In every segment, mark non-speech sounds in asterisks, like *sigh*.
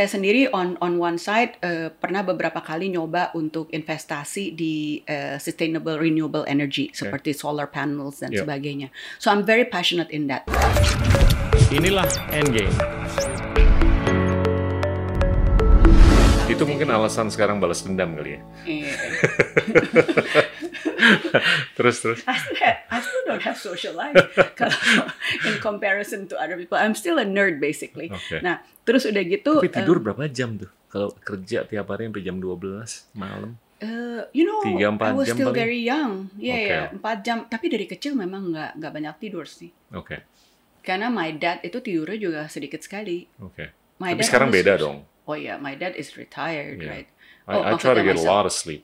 saya sendiri on on one side uh, pernah beberapa kali nyoba untuk investasi di uh, sustainable renewable energy seperti solar panels dan Yeah. sebagainya. So I'm very passionate in that. Inilah Endgame. Itu mungkin alasan sekarang balas dendam kali ya. *laughs* *laughs* Terus terus. I still, have, I still don't have social life *laughs* in comparison to other people. I'm still a nerd basically. Oke. Nah, terus udah gitu. Tapi tidur berapa jam tuh? Kalau kerja tiap hari sampai jam 12 malam. Uh, you know, Tiga, empat I was still paling? very young. Iya Oke. ya, empat jam. Tapi dari kecil memang nggak nggak banyak tidur sih. Oke. Karena my dad itu tidurnya juga sedikit sekali. Oke. My Tapi dad sekarang beda dong. Oh yeah, my dad is retired, Yeah. right? I, Oh, I try to get a myself. lot of sleep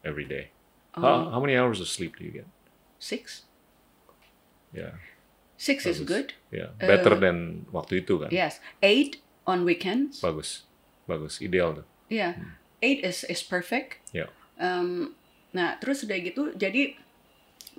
every day. How, how many hours of sleep do you get? Six, Yeah. six is Bagus. good. Yeah. Better Uh, than waktu itu kan? Yes, eight on weekends. Bagus. Bagus. Ideal tuh. Yeah, eight is is perfect. Ya. Um, nah, terus udah gitu, jadi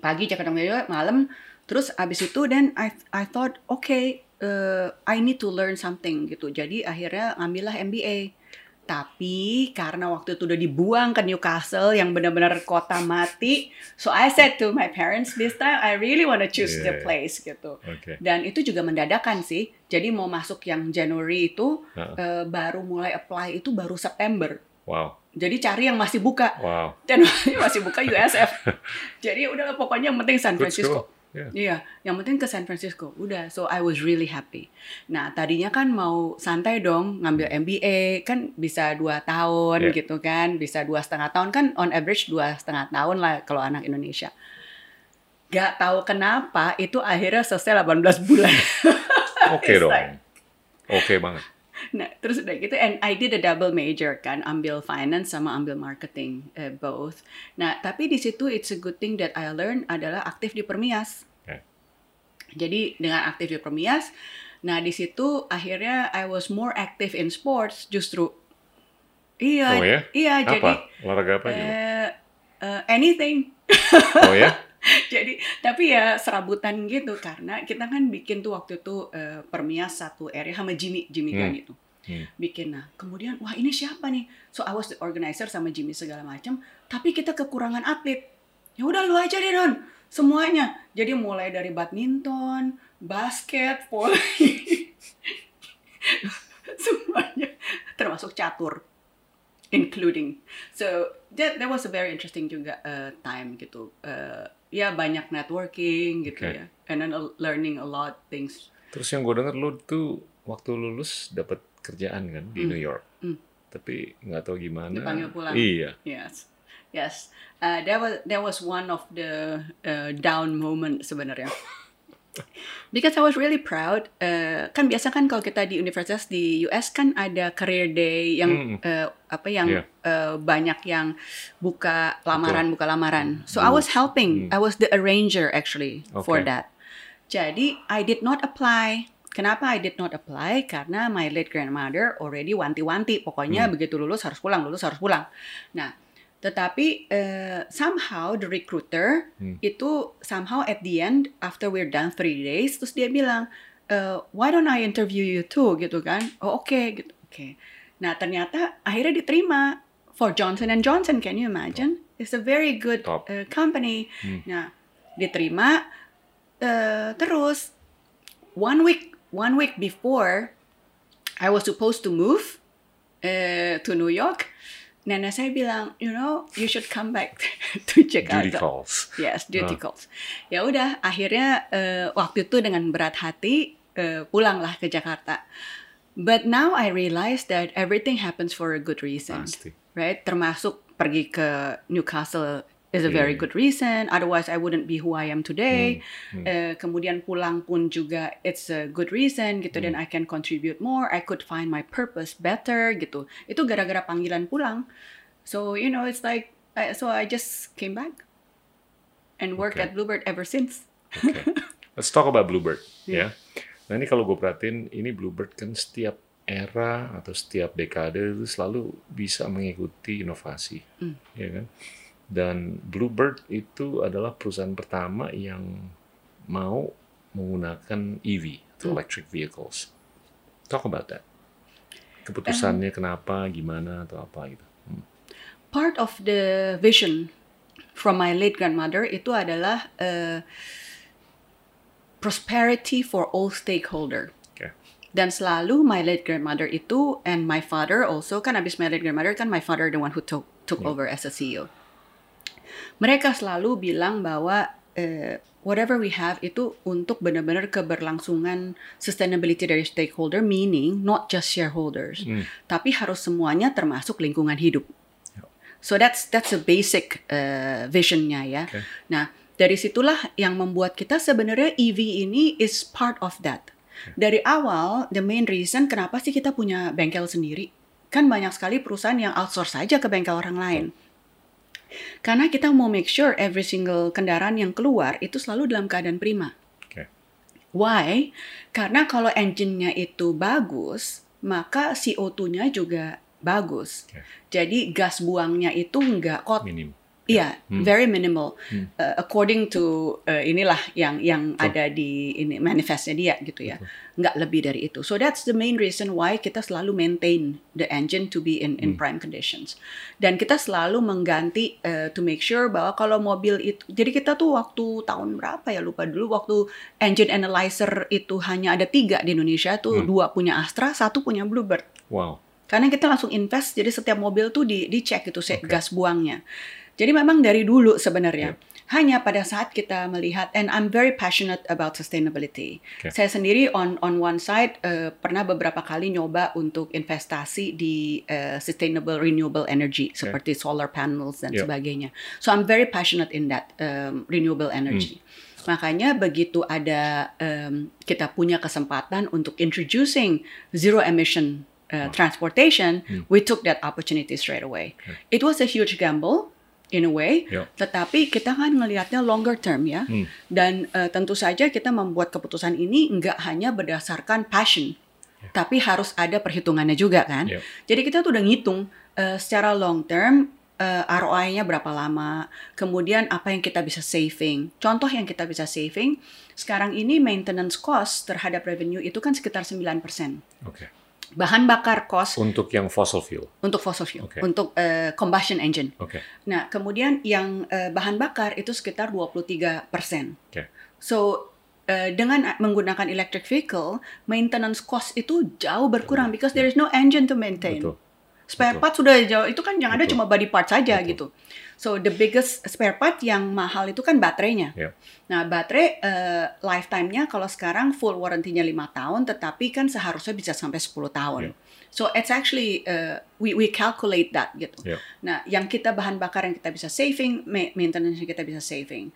pagi kadang juga malam. Terus abis itu, then I I thought, okay, uh, I need to learn something gitu. Jadi akhirnya ngambillah MBA. Tapi karena waktu itu udah dibuang ke Newcastle yang benar-benar kota mati, so I said to my parents this time I really want to choose the Yeah. place gitu. Oke. Dan itu juga mendadakan sih. Jadi mau masuk yang Januari itu Heeh. eh, baru mulai apply itu baru September. Wow. Jadi cari yang masih buka Wow. dan *laughs* masih buka USF. *laughs* Jadi udah pokoknya yang penting San Francisco. School. Yeah. Iya, yang penting ke San Francisco. Udah, so I was really happy. Nah, tadinya kan mau santai dong, ngambil MBA, kan bisa dua tahun Yeah. gitu kan, bisa dua setengah tahun kan, on average dua setengah tahun lah kalau anak Indonesia. Gak tahu kenapa, itu akhirnya selesai 18 bulan. *laughs* Oke It's dong. like- Oke banget. Nah, terus udah gitu, and I did a double major kan, ambil finance sama ambil marketing, eh, both. Nah, tapi di situ it's a good thing that I learned adalah aktif di Permias. Jadi dengan aktif di Permias, nah di situ akhirnya I was more active in sports justru. Iya, Oh ya? iya. Apa? Jadi Olahraga apa eh, eh, anything. Oh ya? *laughs* Jadi tapi ya serabutan gitu karena kita kan bikin tuh waktu itu eh, Permias satu area sama Jimmy Jimmy Hmm. Gunn itu Hmm. bikin nah kemudian wah ini siapa nih so I was the organizer sama Jimmy segala macam tapi kita kekurangan atlet ya udah lu aja deh Don semuanya jadi mulai dari badminton basket volley *laughs* semuanya termasuk catur including so that that was a very interesting juga uh, time gitu Uh, ya banyak networking gitu Okay. ya and then uh, learning a lot things Terus yang gue denger lu tuh waktu lulus dapat kerjaan kan di Hmm. New York. Hmm. Tapi nggak tahu gimana. Dipanggil pulang. Iya. Yes, yes. Uh, that was that was one of the uh, down moment sebenarnya. Because I was really proud. Uh, kan biasa kan kalau kita di universitas di US kan ada career day yang Hmm. uh, apa yang Iya. uh, banyak yang buka lamaran buka lamaran. So I Hmm. was helping. I was the arranger actually for Okay. that. Jadi I did not apply. Kenapa I did not apply? Karena my late grandmother already wanti-wanti. Pokoknya Hmm. begitu lulus harus pulang, lulus harus pulang. Nah, tetapi eh, somehow the recruiter Hmm. itu somehow at the end after we're done three days, terus dia bilang, eh, why don't I interview you too gitu kan? Oh oke gitu. Oke. Nah ternyata akhirnya diterima for Johnson and Johnson. Can you imagine? It's a very good Top. eh, company. Hmm. Nah diterima eh, terus one week one week before I was supposed to move eh, to New York, nenek saya bilang, you know, you should come back *laughs* to Jakarta. Duty calls. Yes, duty Ah. calls. Ya udah, akhirnya eh, waktu itu dengan berat hati eh, pulanglah ke Jakarta. But now I realize that everything happens for a good reason, Pasti. right? Termasuk pergi ke Newcastle is a very Iya. good reason. Otherwise, I wouldn't be who I am today. Hmm. Eh, kemudian pulang pun juga it's a good reason gitu dan Hmm. I can contribute more. I could find my purpose better gitu. Itu gara-gara panggilan pulang. So you know, it's like I, so I just came back and work Okay. at Bluebird ever since. Oke. *laughs* Let's talk about Bluebird. Iya. Ya. Nah ini kalau gue perhatiin, ini Bluebird kan setiap era atau setiap dekade itu selalu bisa mengikuti inovasi, Hmm. ya kan? Dan Bluebird itu adalah perusahaan pertama yang mau menggunakan EV, atau Hmm. electric vehicles. Talk about that. Keputusannya kenapa, gimana atau apa gitu. Hmm. part of the vision from my late grandmother itu adalah uh, prosperity for all stakeholder. Dan selalu my late grandmother itu and my father also kan abis my late grandmother kan my father the one who took took over as a CEO. Mereka selalu bilang bahwa uh, whatever we have itu untuk benar-benar keberlangsungan sustainability dari stakeholder meaning not just shareholders Hmm. tapi harus semuanya termasuk lingkungan hidup. So that's that's a basic uh, visionnya ya. Oke. Nah dari situlah yang membuat kita sebenarnya EV ini is part of that. Dari awal the main reason kenapa sih kita punya bengkel sendiri? Kan banyak sekali perusahaan yang outsource saja ke bengkel orang lain. Karena kita mau make sure every single kendaraan yang keluar itu selalu dalam keadaan prima. Oke. Why? Karena kalau engine-nya itu bagus, maka CO2-nya juga bagus. Oke. Jadi gas buangnya itu nggak kot. Minim. Iya, Hmm. very minimal. Hmm. Uh, according to uh, inilah yang yang Betul. ada di ini manifestnya dia gitu ya. Nggak lebih dari itu. So that's the main reason why kita selalu maintain the engine to be in in Hmm. prime conditions. Dan kita selalu mengganti uh, to make sure bahwa kalau mobil itu jadi kita tuh waktu tahun berapa ya lupa dulu waktu engine analyzer itu hanya ada tiga di Indonesia tuh Hmm. dua punya Astra, satu punya Bluebird. Wow. Karena kita langsung invest, jadi setiap mobil tuh di dicek itu Oke. gas buangnya. Jadi memang dari dulu sebenarnya. Yep. Hanya pada saat kita melihat, and I'm very passionate about sustainability. Oke. Saya sendiri on on one side eh, pernah beberapa kali nyoba untuk investasi di eh, sustainable renewable energy seperti solar panels dan Yep. sebagainya. So I'm very passionate in that um, renewable energy. Makanya begitu ada um, kita punya kesempatan untuk introducing zero emission uh, transportation, we took that opportunity straight away. It was a huge gamble in a way, Yep. tetapi kita kan ngelihatnya longer term ya. Hmm. Dan uh, tentu saja kita membuat keputusan ini nggak hanya berdasarkan passion, tapi harus ada perhitungannya juga kan. Yep. Jadi kita tuh udah ngitung uh, secara long term uh, ROI-nya berapa lama, kemudian apa yang kita bisa saving. Contoh yang kita bisa saving, sekarang ini maintenance cost terhadap revenue itu kan sekitar 9%. Oke. Bahan bakar cost Untuk yang fossil fuel. untuk fossil fuel, Oke. untuk uh, combustion engine. Oke. Nah, kemudian yang uh, bahan bakar itu sekitar 23 persen. Oke. So, uh, dengan menggunakan electric vehicle, maintenance cost itu jauh berkurang because there is no engine to maintain. Betul. Spare Betul. part sudah jauh, itu kan yang ada Betul. cuma body part saja Betul. gitu. So, the biggest spare part yang mahal itu kan baterainya. Ya. Nah, baterai uh, lifetime-nya kalau sekarang full warranty-nya 5 tahun, tetapi kan seharusnya bisa sampai 10 tahun. Ya. So, it's actually, uh, we, we calculate that gitu. Ya. Nah, yang kita bahan bakar yang kita bisa saving, ma- maintenance yang kita bisa saving.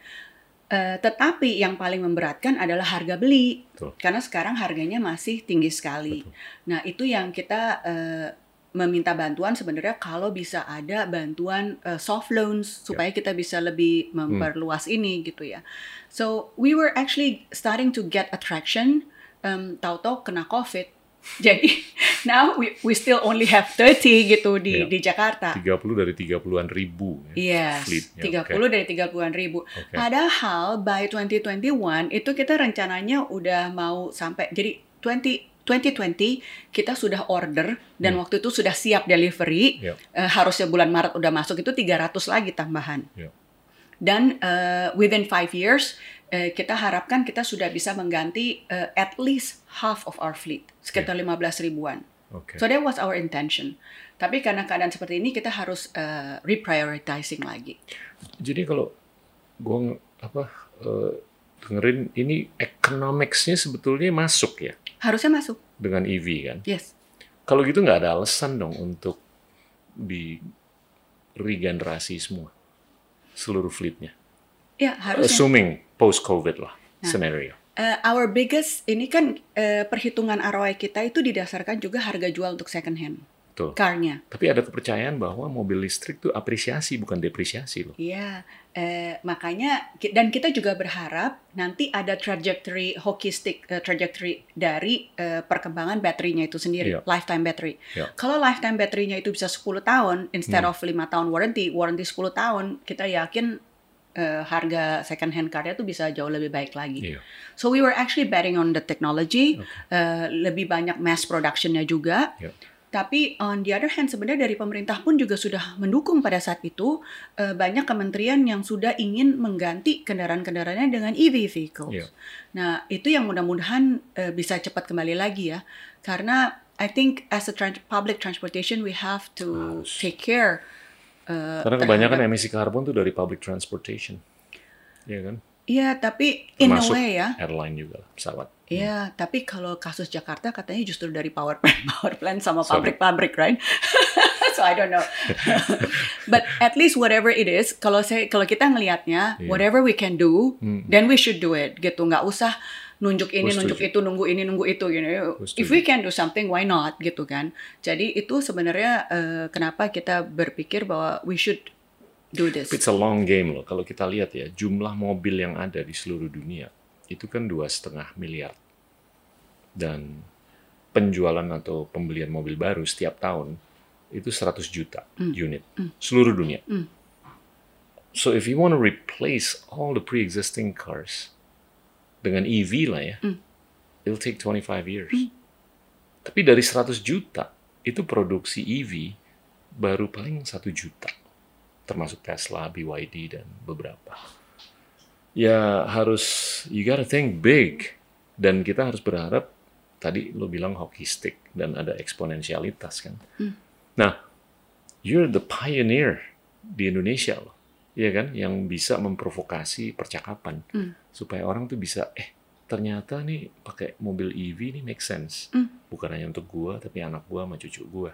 Eh, tetapi yang paling memberatkan adalah harga beli, Betul. karena sekarang harganya masih tinggi sekali. Betul. Nah, itu yang kita eh, meminta bantuan sebenarnya kalau bisa ada bantuan eh, soft loans supaya kita bisa lebih memperluas ini gitu ya. So we were actually starting to get attraction. Um, tahu-tahu kena COVID. *laughs* Jadi now we we still only have 30 gitu di Iya. di Jakarta. 30 dari 30-an ribu. ya, Yes, fleetnya. 30 Oke. dari 30-an ribu. Oke. Padahal by 2021 itu kita rencananya udah mau sampai jadi 20 2020 kita sudah order dan Hmm. waktu itu sudah siap delivery. Ya. Eh, harusnya bulan Maret udah masuk itu 300 lagi tambahan. Ya. Dan eh, within five years eh, kita harapkan kita sudah bisa mengganti eh, at least half of our fleet, sekitar 15 ribuan. Oke. So that was our intention. Tapi karena keadaan seperti ini kita harus eh, reprioritizing lagi. Jadi kalau gue apa eh, dengerin ini economics-nya sebetulnya masuk ya Harusnya masuk. dengan EV kan. Yes. Kalau gitu nggak ada alasan dong untuk di regenerasi semua seluruh fleetnya. Ya, harusnya. Assuming post COVID lah Nah. scenario. Eh, our biggest ini kan eh, perhitungan ROI kita itu didasarkan juga harga jual untuk second hand Betul. car-nya. Tapi ada kepercayaan bahwa mobil listrik tuh apresiasi bukan depresiasi loh. Iya, eh, makanya dan kita juga berharap nanti ada trajectory hockey stick eh, trajectory dari eh, perkembangan baterainya itu sendiri, Iya. lifetime battery. Iya. Kalau lifetime baterainya itu bisa 10 tahun instead Hmm. of 5 tahun warranty, warranty 10 tahun, kita yakin eh, harga second hand car-nya itu bisa jauh lebih baik lagi. Iya. So we were actually betting on the technology, eh, lebih banyak mass production-nya juga. Iya. Tapi on the other hand sebenarnya dari pemerintah pun juga sudah mendukung pada saat itu uh, banyak kementerian yang sudah ingin mengganti kendaraan-kendaraannya dengan EV vehicles. Iya. Nah itu yang mudah-mudahan uh, bisa cepat kembali lagi ya, karena I think as a trans public transportation we have to Harus. take care. uh, Karena kebanyakan terhadap- emisi karbon tuh dari public transportation. Iya kan? Iya, tapi in a Termasuk way ya. airline juga pesawat. Iya, tapi kalau kasus Jakarta katanya justru dari power *laughs* plant, power plant sama pabrik-pabrik, right? *laughs* so I don't know. *laughs* But at least whatever it is, kalau saya kalau kita ngelihatnya, Iya. whatever we can do, Hmm. then we should do it, gitu. Nggak usah nunjuk ini, nunjuk itu, nunggu ini, nunggu itu, gitu. setuju. If we can do something, why not, gitu kan? Jadi itu sebenarnya eh, kenapa kita berpikir bahwa we should do this. It's a long game loh. Kalau kita lihat ya, jumlah mobil yang ada di seluruh dunia itu kan dua setengah miliar. Dan penjualan atau pembelian mobil baru setiap tahun itu 100 juta unit seluruh dunia. So if you want to replace all the pre-existing cars dengan EV lah ya, it'll take 25 years. Tapi dari 100 juta itu produksi EV baru paling satu juta termasuk Tesla, BYD dan beberapa. Ya harus you gotta think big. Dan kita harus berharap tadi lo bilang hockey stick dan ada eksponensialitas kan. Nah, you're the pioneer di Indonesia loh, ya kan, yang bisa memprovokasi percakapan. Supaya orang tuh bisa eh ternyata nih pakai mobil EV ini make sense, bukan hanya untuk gua tapi anak gua sama cucu gua.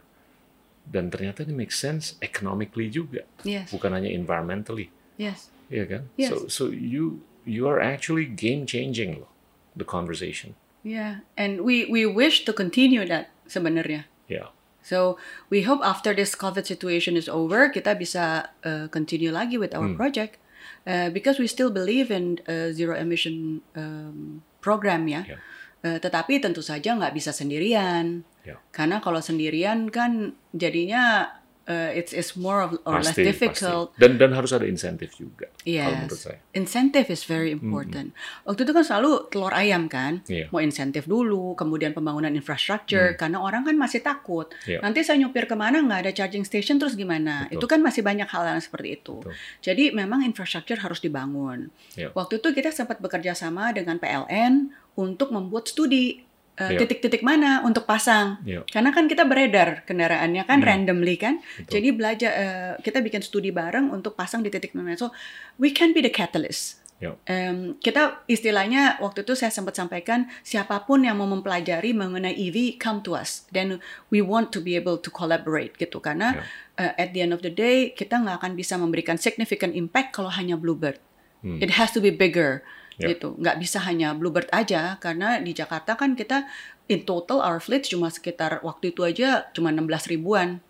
Dan ternyata ini make sense economically juga, Yes, bukan hanya environmentally, yes. Ya kan? Yes. So so you you are actually game changing loh the conversation. Yeah, and we we wish to continue that sebenarnya. Ya, So we hope after this COVID situation is over, kita bisa uh, continue lagi with our project uh, because we still believe in uh, zero emission um, program ya. Ya. Uh, tetapi tentu saja nggak bisa sendirian ya. karena kalau sendirian kan jadinya uh, it's it's more of, or less Pasti, difficult. pasti. Dan dan harus ada insentif juga. Kalau Yes. menurut saya. Incentive is very important. Waktu itu kan selalu telur ayam kan, Iya. mau insentif dulu, kemudian pembangunan infrastruktur, karena orang kan masih takut. Iya. Nanti saya nyupir ke mana nggak ada charging station terus gimana? Betul. Itu kan masih banyak hal yang seperti itu. Betul. Jadi memang infrastruktur harus dibangun. Iya. Waktu itu kita sempat bekerja sama dengan PLN untuk membuat studi uh, Iya. titik-titik mana untuk pasang. Iya. Karena kan kita beredar kendaraannya kan Hmm. randomly kan. Betul. Jadi belajar eh, kita bikin studi bareng untuk pasang di titik mana. So we can be the catalyst. Em, kita istilahnya waktu itu saya sempat sampaikan siapa pun yang mau mempelajari mengenai EV come to us. Then we want to be able to collaborate gitu karena Ya. eh, at the end of the day kita nggak akan bisa memberikan significant impact kalau hanya Bluebird. Hmm. It has to be bigger Ya. gitu. Nggak bisa hanya Bluebird aja karena di Jakarta kan kita in total our fleet cuma sekitar waktu itu aja cuma 16 ribuan.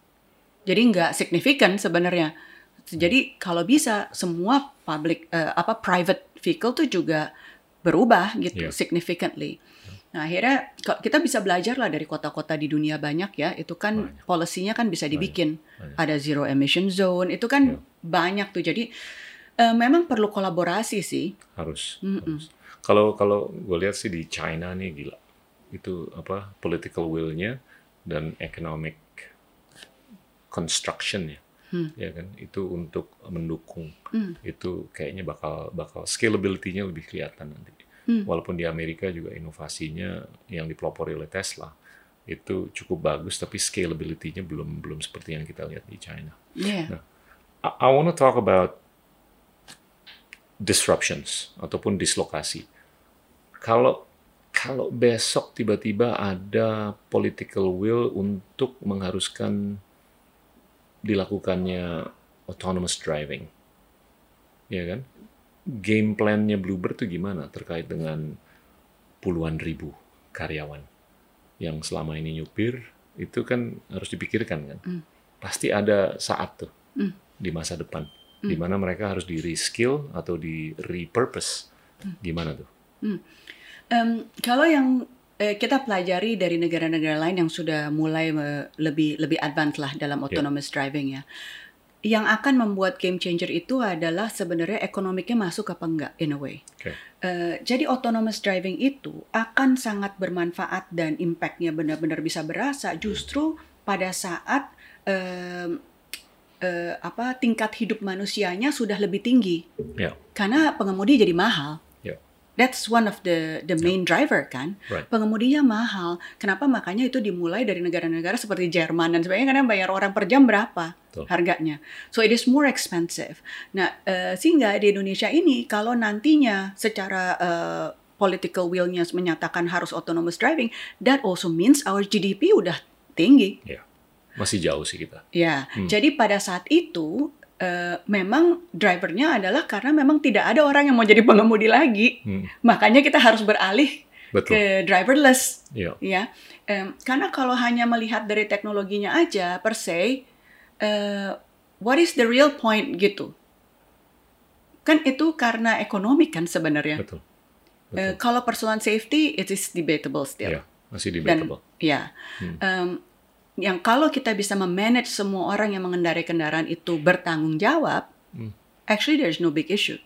Jadi nggak signifikan sebenarnya. Jadi kalau bisa semua public eh, apa private vehicle tuh juga berubah gitu Iya. significantly. Nah akhirnya kita bisa belajar lah dari kota-kota di dunia banyak ya. Itu kan Banyak. polisinya kan bisa dibikin. Banyak. Ada zero emission zone. Itu kan Iya. banyak tuh. Jadi eh, memang perlu kolaborasi sih. harus. Harus. Kalau kalau gue lihat sih di China nih gila. Itu apa political will-nya dan economic construction ya. Hmm. Ya kan itu untuk mendukung Hmm. itu kayaknya bakal bakal scalability-nya lebih kelihatan nanti. Hmm. Walaupun di Amerika juga inovasinya yang dipelopori oleh Tesla itu cukup bagus tapi scalability-nya belum belum seperti yang kita lihat di China. Yeah. I, I want to talk about disruptions ataupun dislokasi. Kalau kalau besok tiba-tiba ada political will untuk mengharuskan dilakukannya autonomous driving, ya kan? Game plan-nya Bluebird itu gimana terkait dengan puluhan ribu karyawan yang selama ini nyupir itu kan harus dipikirkan kan? Pasti ada saat tuh di masa depan di mana mereka harus di reskill atau di repurpose. Gimana tuh? Em, kalau yang eh, kita pelajari dari negara-negara lain yang sudah mulai eh, lebih lebih advance lah dalam autonomous driving ya, yang akan membuat game changer itu adalah sebenarnya ekonomiknya masuk apa enggak in a way. Oke. Eh, jadi autonomous driving itu akan sangat bermanfaat dan impactnya benar-benar bisa berasa justru pada saat eh, apa tingkat hidup manusianya sudah lebih tinggi Ya, karena pengemudi jadi mahal. ya, That's one of the the main driver kan. right. Pengemudinya mahal. Kenapa? Makanya itu dimulai dari negara-negara seperti Jerman dan sebagainya karena bayar orang per jam berapa Betul. harganya. So it is more expensive. Nah, eh, sehingga di Indonesia ini kalau nantinya secara eh, political will-nya menyatakan harus autonomous driving, that also means our GDP udah tinggi. Ya, masih jauh sih kita. Ya, Hmm. jadi pada saat itu eh, memang drivernya adalah karena memang tidak ada orang yang mau jadi pengemudi lagi. Hmm, Makanya kita harus beralih betul. ke driverless Ya, ya Em, karena kalau hanya melihat dari teknologinya aja per se eh, what is the real point gitu kan itu karena ekonomi kan sebenarnya betul. Eh, Betul. kalau persoalan safety it is debatable still Ya, masih dan debatable. ya Hmm. em, yang kalau kita bisa memanage semua orang yang mengendarai kendaraan itu bertanggung jawab Hmm. actually there's no big issue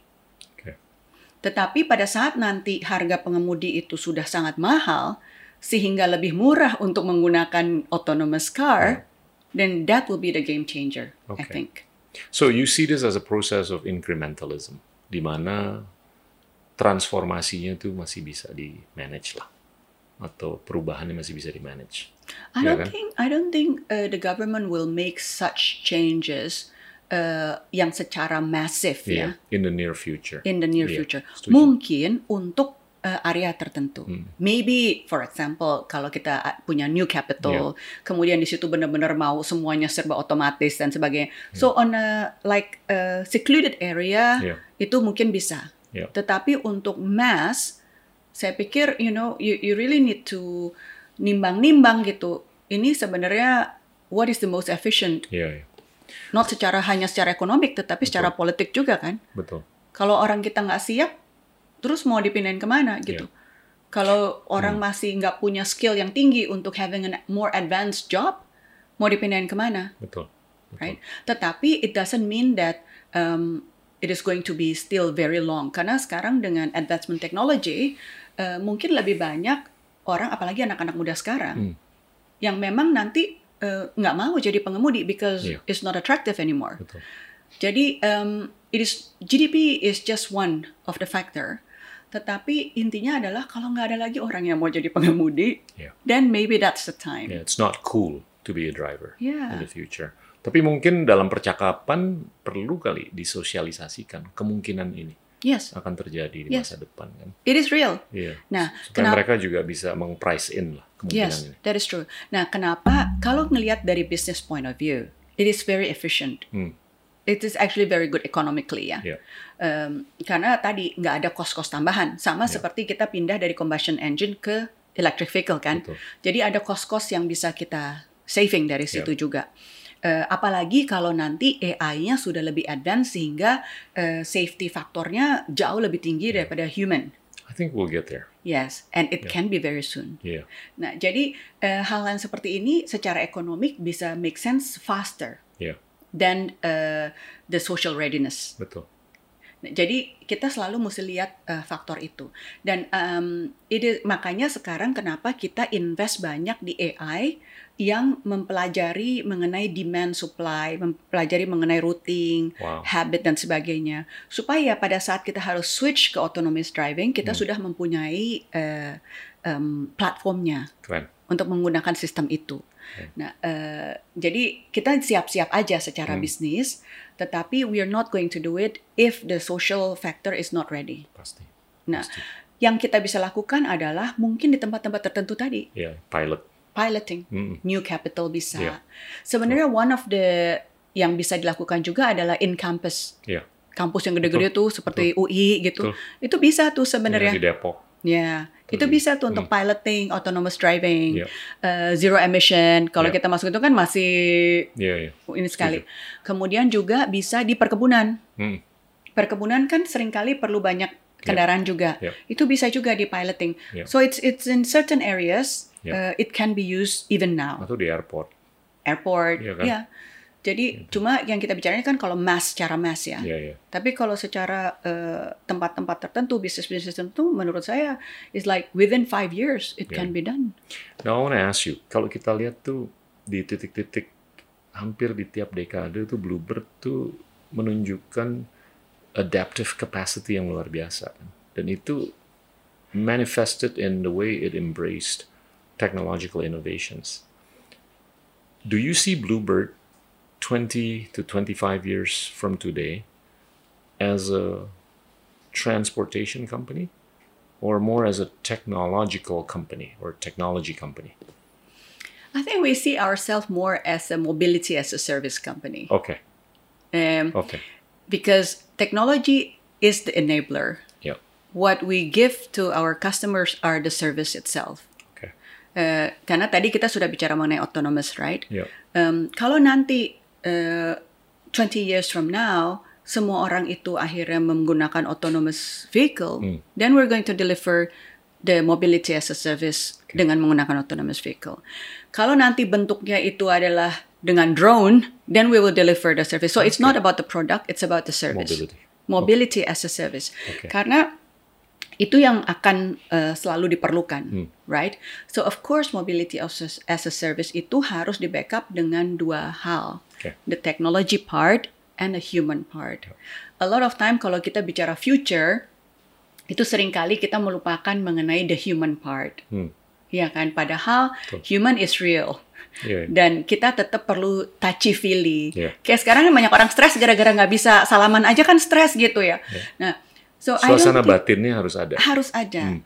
tetapi pada saat nanti harga pengemudi itu sudah sangat mahal, sehingga lebih murah untuk menggunakan autonomous car, then that will be the game changer, I Okay. think. So you see this as a process of incrementalism, di mana transformasinya itu masih bisa di manage lah, atau perubahannya masih bisa di manage. I Ya don't kan? think I don't think uh, the government will make such changes uh, yang secara masif ya Yeah, in the near future. in the near Iya, future. setuju. Mungkin untuk uh, area tertentu. Hmm. Maybe, for example, kalau kita uh, punya new capital, Iya. kemudian di situ benar-benar mau semuanya serba otomatis dan sebagainya. So on a like a secluded area Yeah. itu mungkin bisa. Yeah. Tetapi untuk mass, saya pikir you know you you really need to nimbang-nimbang gitu. Ini sebenarnya what is the most efficient? Iya, iya. Not secara hanya secara ekonomik, tetapi secara politik juga kan. betul. Kalau orang kita nggak siap, terus mau dipindahin ke mana gitu. Iya. Kalau Hmm. orang masih nggak punya skill yang tinggi untuk having a more advanced job, mau dipindahin ke mana, Betul. betul. right? Tetapi it doesn't mean that um, it is going to be still very long. Karena sekarang dengan advancement technology, uh, mungkin lebih banyak orang, apalagi anak-anak muda sekarang, Hmm. yang memang nanti uh, nggak mau jadi pengemudi because Iya. it's not attractive anymore. Betul. Jadi um, it is GDP is just one of the factor. Tetapi intinya adalah kalau nggak ada lagi orang yang mau jadi pengemudi, Yeah. then maybe that's the time. Yeah, it's not cool to be a driver in Yeah. the future. Tapi mungkin dalam percakapan perlu kali disosialisasikan kemungkinan ini Yes, akan terjadi di Yes. masa depan kan. it is real. Iya. Nah, Supaya kenapa? mereka juga bisa meng-price in lah kemungkinan Yes, ini. that is true. Nah, kenapa? Kalau ngelihat dari business point of view, it is very efficient. Hmm. It is actually very good economically ya. Iya. Um, karena tadi nggak ada cost-cost tambahan. Sama Ya. seperti kita pindah dari combustion engine ke electric vehicle kan. Betul. Jadi ada cost-cost yang bisa kita saving dari situ juga. Eh, apalagi kalau nanti AI-nya sudah lebih advance sehingga eh, safety faktornya jauh lebih tinggi daripada human. I think we'll get there. Yes, and it Ya. can be very soon. Iya. Nah, jadi eh, hal yang seperti ini secara ekonomik bisa make sense faster Iya. than eh, the social readiness. Betul. Nah, jadi kita selalu mesti lihat eh, faktor itu. Dan em, itu makanya sekarang kenapa kita invest banyak di AI yang mempelajari mengenai demand supply, mempelajari mengenai routing, Wow. habit dan sebagainya. Supaya pada saat kita harus switch ke autonomous driving, kita Hmm. sudah mempunyai eh, em, platformnya Keren. untuk menggunakan sistem itu. Oke. Nah, eh, jadi kita siap-siap aja secara Hmm. bisnis, tetapi we are not going to do it if the social factor is not ready. Pasti. Nah, Pasti. yang kita bisa lakukan adalah mungkin di tempat-tempat tertentu tadi, Iya, pilot. piloting, Mm-mm. new capital bisa. Iya. Sebenarnya one of the yang bisa dilakukan juga adalah in campus. Iya. Kampus yang gede-gede tuh seperti UI gitu. Betul. Itu bisa tuh sebenarnya. di Depok. Ya, itu Betul. bisa tuh untuk piloting, autonomous driving, Iya. eh, zero emission. Kalau Iya. kita masuk itu kan masih Iya, iya. ini sekali. Kemudian juga bisa di perkebunan. Hmm. Perkebunan kan sering kali perlu banyak kendaraan juga. Iya. Itu bisa juga di piloting. Iya. So it's it's in certain areas Iya. uh, it can be used even now. Atau di airport. Airport, Iya kan? ya. Jadi cuma yang kita bicarain kan kalau mass secara mass ya. Iya, iya. Tapi kalau secara uh, tempat-tempat tertentu, bisnis-bisnis tertentu, menurut saya is like within five years it Iya. can be done. Now I want to ask you, kalau kita lihat tuh di titik-titik hampir di tiap dekade tuh Bluebird tuh menunjukkan adaptive capacity yang luar biasa dan itu manifested in the way it embraced technological innovations. Do you see Bluebird 20 to 25 years from today as a transportation company or more as a technological company or technology company? I think we see ourselves more as a mobility as a service company. Okay. Um, Okay. because technology is the enabler. Yeah. What we give to our customers are the service itself. Okay. Eh, karena tadi kita sudah bicara mengenai autonomous, right? Yeah. Um, kalau nanti eh, 20 years from now semua orang itu akhirnya menggunakan autonomous vehicle, Hmm. then we're going to deliver the mobility as a service dengan menggunakan autonomous vehicle. Kalau nanti bentuknya itu adalah dengan drone, then we will deliver the service. So it's not about the product, it's about the service. Mobility. Mobility as a service. Okay. Karena itu yang akan uh, selalu diperlukan, Hmm. right? So of course mobility as a, as a service itu harus di backup dengan dua hal, Okay. the technology part and the human part. A lot of time kalau kita bicara future, itu sering kali kita melupakan mengenai the human part, Hmm. ya kan? Padahal Betul. human is real Yeah. dan kita tetap perlu touchy feely. Yeah. Kayak sekarang kan banyak orang stres gara-gara nggak bisa salaman aja kan stres gitu ya. Nah, so Suasana batinnya harus ada. harus ada. Hmm.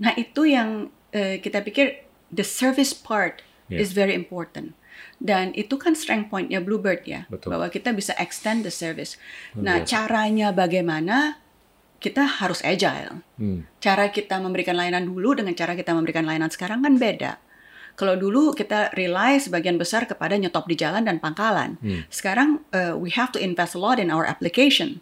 Nah itu yang eh, kita pikir the service part Yeah. is very important. Dan itu kan strength pointnya Bluebird ya, Betul. bahwa kita bisa extend the service. Nah biasa. caranya bagaimana? Kita harus agile. Hmm. Cara kita memberikan layanan dulu dengan cara kita memberikan layanan sekarang kan beda. Kalau dulu kita rely sebagian besar kepada nyetop di jalan dan pangkalan. Hmm. Sekarang uh, we have to invest a lot in our application.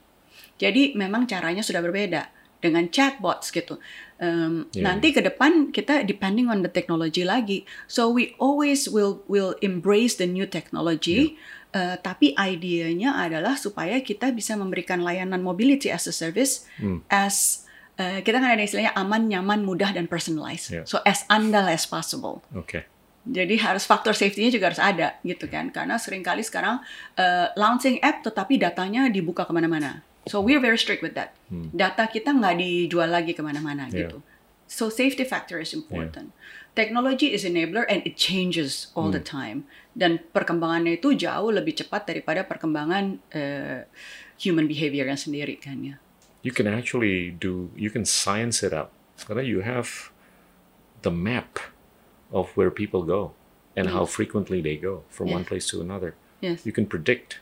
Jadi memang caranya sudah berbeda dengan chatbots gitu. Um, Yeah. Nanti ke depan kita depending on the technology lagi. So we always will will embrace the new technology. Uh, tapi idenya adalah supaya kita bisa memberikan layanan mobility as a service Hmm. as uh, kita kan ada istilahnya aman, nyaman, mudah dan personalized. Yeah. So as andal as possible. Okay. Jadi harus faktor safety-nya juga harus ada gitu kan. Karena sering kali sekarang uh, launching app tetapi datanya dibuka ke mana-mana. So we're very strict with that. Data kita nggak dijual lagi ke mana-mana Yeah. gitu. So safety factor is important. Technology is enabler and it changes all the time. Dan perkembangannya itu jauh lebih cepat daripada perkembangan uh, human behavior yang sendiri kan ya. You can actually do, you can science it up. Karena you have the map of where people go and how frequently they go from one Yes. place to another. Yes. You can predict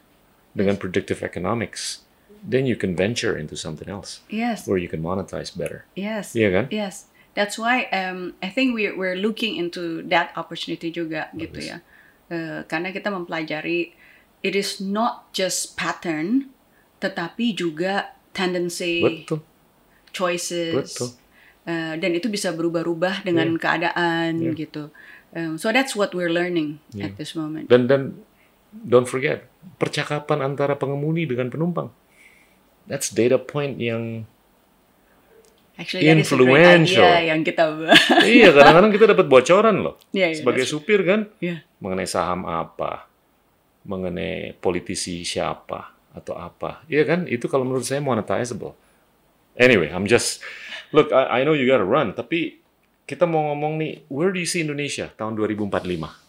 dengan predictive economics. Then you can venture into something else Yes. where you can monetize better. Yes. Iya kan? Yes, that's why um, I think we're we're looking into that opportunity juga gitu Bagus. ya. Eh, karena kita mempelajari it is not just pattern, tetapi juga tendency, Betul. choices, Betul. Eh, dan itu bisa berubah-ubah dengan keadaan Yeah. gitu. Um, so that's what we're learning Yeah. at this moment. Dan dan don't forget percakapan antara pengemudi dengan penumpang. That's data point yang Actually, influential. yang kita *laughs* iya kadang-kadang kita dapat bocoran loh Iya, iya, sebagai supir kan yeah. mengenai saham apa, mengenai politisi siapa atau apa. Iya kan? Itu kalau menurut saya monetizable. Anyway, I'm just look I, I know you gotta run, tapi kita mau ngomong nih, where do you see Indonesia tahun 2045?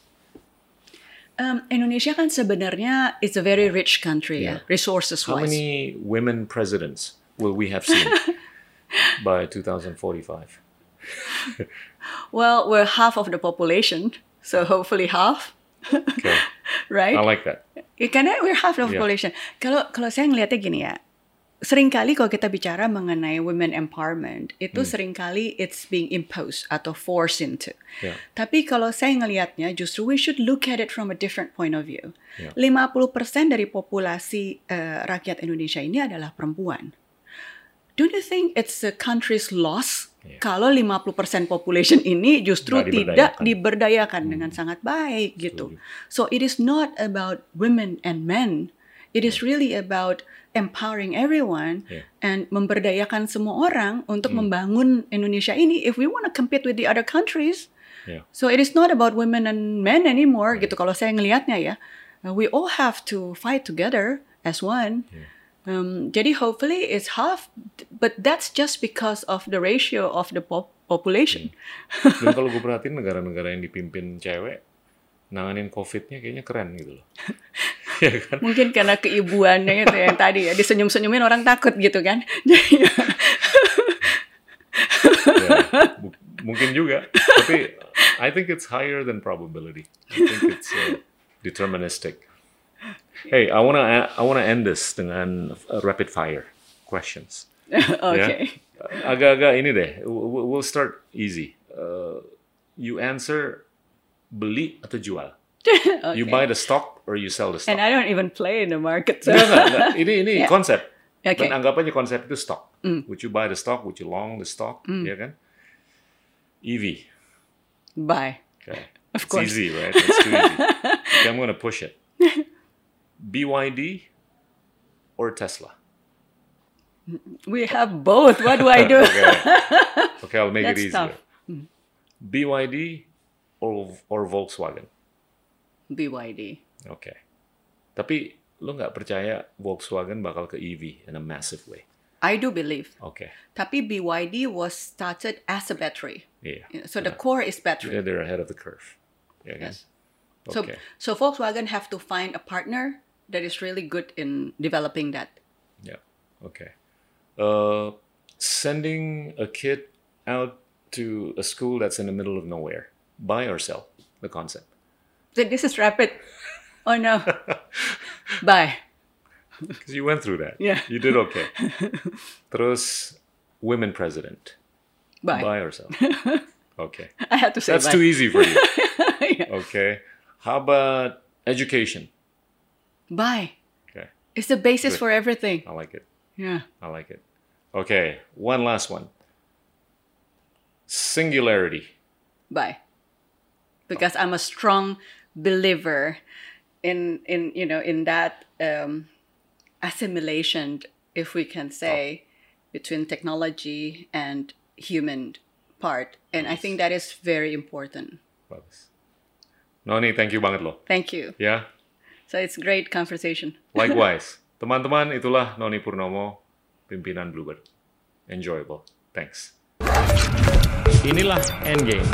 Um, Indonesia kan sebenarnya it's a very rich country Yeah. ya, resources How wise. many women presidents will we have seen *laughs* by 2045? *laughs* Well, we're half of the population, so hopefully half, Okay, *laughs* right? I like that. Ya, karena we're half the Yeah. population. Kalau kalau saya ngelihatnya gini ya, sering kali kalau kita bicara mengenai women empowerment, itu Hmm. sering kali it's being imposed atau forced into. Yeah. Tapi kalau saya ngelihatnya, justru we should look at it from a different point of view. Yeah. 50% dari populasi eh, rakyat Indonesia ini adalah perempuan. Don't you think it's a country's loss Yeah. kalau 50% population ini justru Nggak tidak diberdayakan. diberdayakan dengan sangat baik gitu. So it is not about women and men. It is really about empowering everyone Yeah. and memberdayakan semua orang untuk Hmm. membangun Indonesia ini. If we want to compete with the other countries, Yeah. So it is not about women and men anymore gitu kalau saya ngelihatnya ya. Uh, we all have to fight together as one. Um, jadi hopefully it's half, but that's just because of the ratio of the pop population. Dan *laughs* kalau gue perhatiin negara-negara yang dipimpin cewek, nanganin COVID-nya kayaknya keren gitu loh. *laughs* *laughs* ya kan? Mungkin karena keibuannya itu yang tadi ya disenyum-senyumin orang takut gitu kan. *laughs* Jadi Ya, bu- mungkin juga. Tapi I think it's higher than probability. I think it's uh, deterministic. Hey, I wanna I wanna end this dengan uh, rapid fire questions. *laughs* okay. Ya. Agak-agak ini deh. We'll start easy. Uh, you answer beli atau jual. *laughs* You buy the stock or you sell the stock. And I don't even play in the market. So. Enggak, enggak, enggak. Ini ini Yeah. konsep. Okay. Dan anggap aja konsep itu stock. Mm. Would you buy the stock? Would you long the stock? Mm. Ya kan? EV. Bye. Okay. Of it's course. easy, right? It's too easy. *laughs* okay, I'm gonna push it. *laughs* BYD or Tesla? We have both. What do I do? Okay. Okay, I'll make That's it easier. tough. Mm. BYD or or Volkswagen? BYD. Okay. Tapi lo nggak percaya Volkswagen bakal ke EV in a massive way? I do believe. Okay. Tapi BYD was started as a battery. Yeah. So the core is battery. Yeah, they're ahead of the curve. Yeah? Yes. So, Okay. so Volkswagen have to find a partner that is really good in developing that. Yeah. Okay. Uh, sending a kid out to a school that's in the middle of nowhere. Buy or sell the concept. This is rapid. Oh no. *laughs* Bye. Because you went through that. Yeah. You did okay. Terus, women president. Bye. Buy or sell. *laughs* Okay. I had to say That's bye. too easy for you. *laughs* Yeah. Okay. How about education? Bye. Okay. It's the basis Good. for everything. I like it. Yeah. I like it. Okay. One last one. Singularity. Bye. Because I'm a strong believer in in you know in that um, assimilation, if we can say, between technology and human part, and I think that is very important. Bagus. Noni, thank you banget loh. Thank you. Ya, So it's great conversation. *laughs* likewise. Teman-teman, itulah Noni Purnomo, pimpinan Bluebird. Enjoyable. Thanks. Inilah Endgame.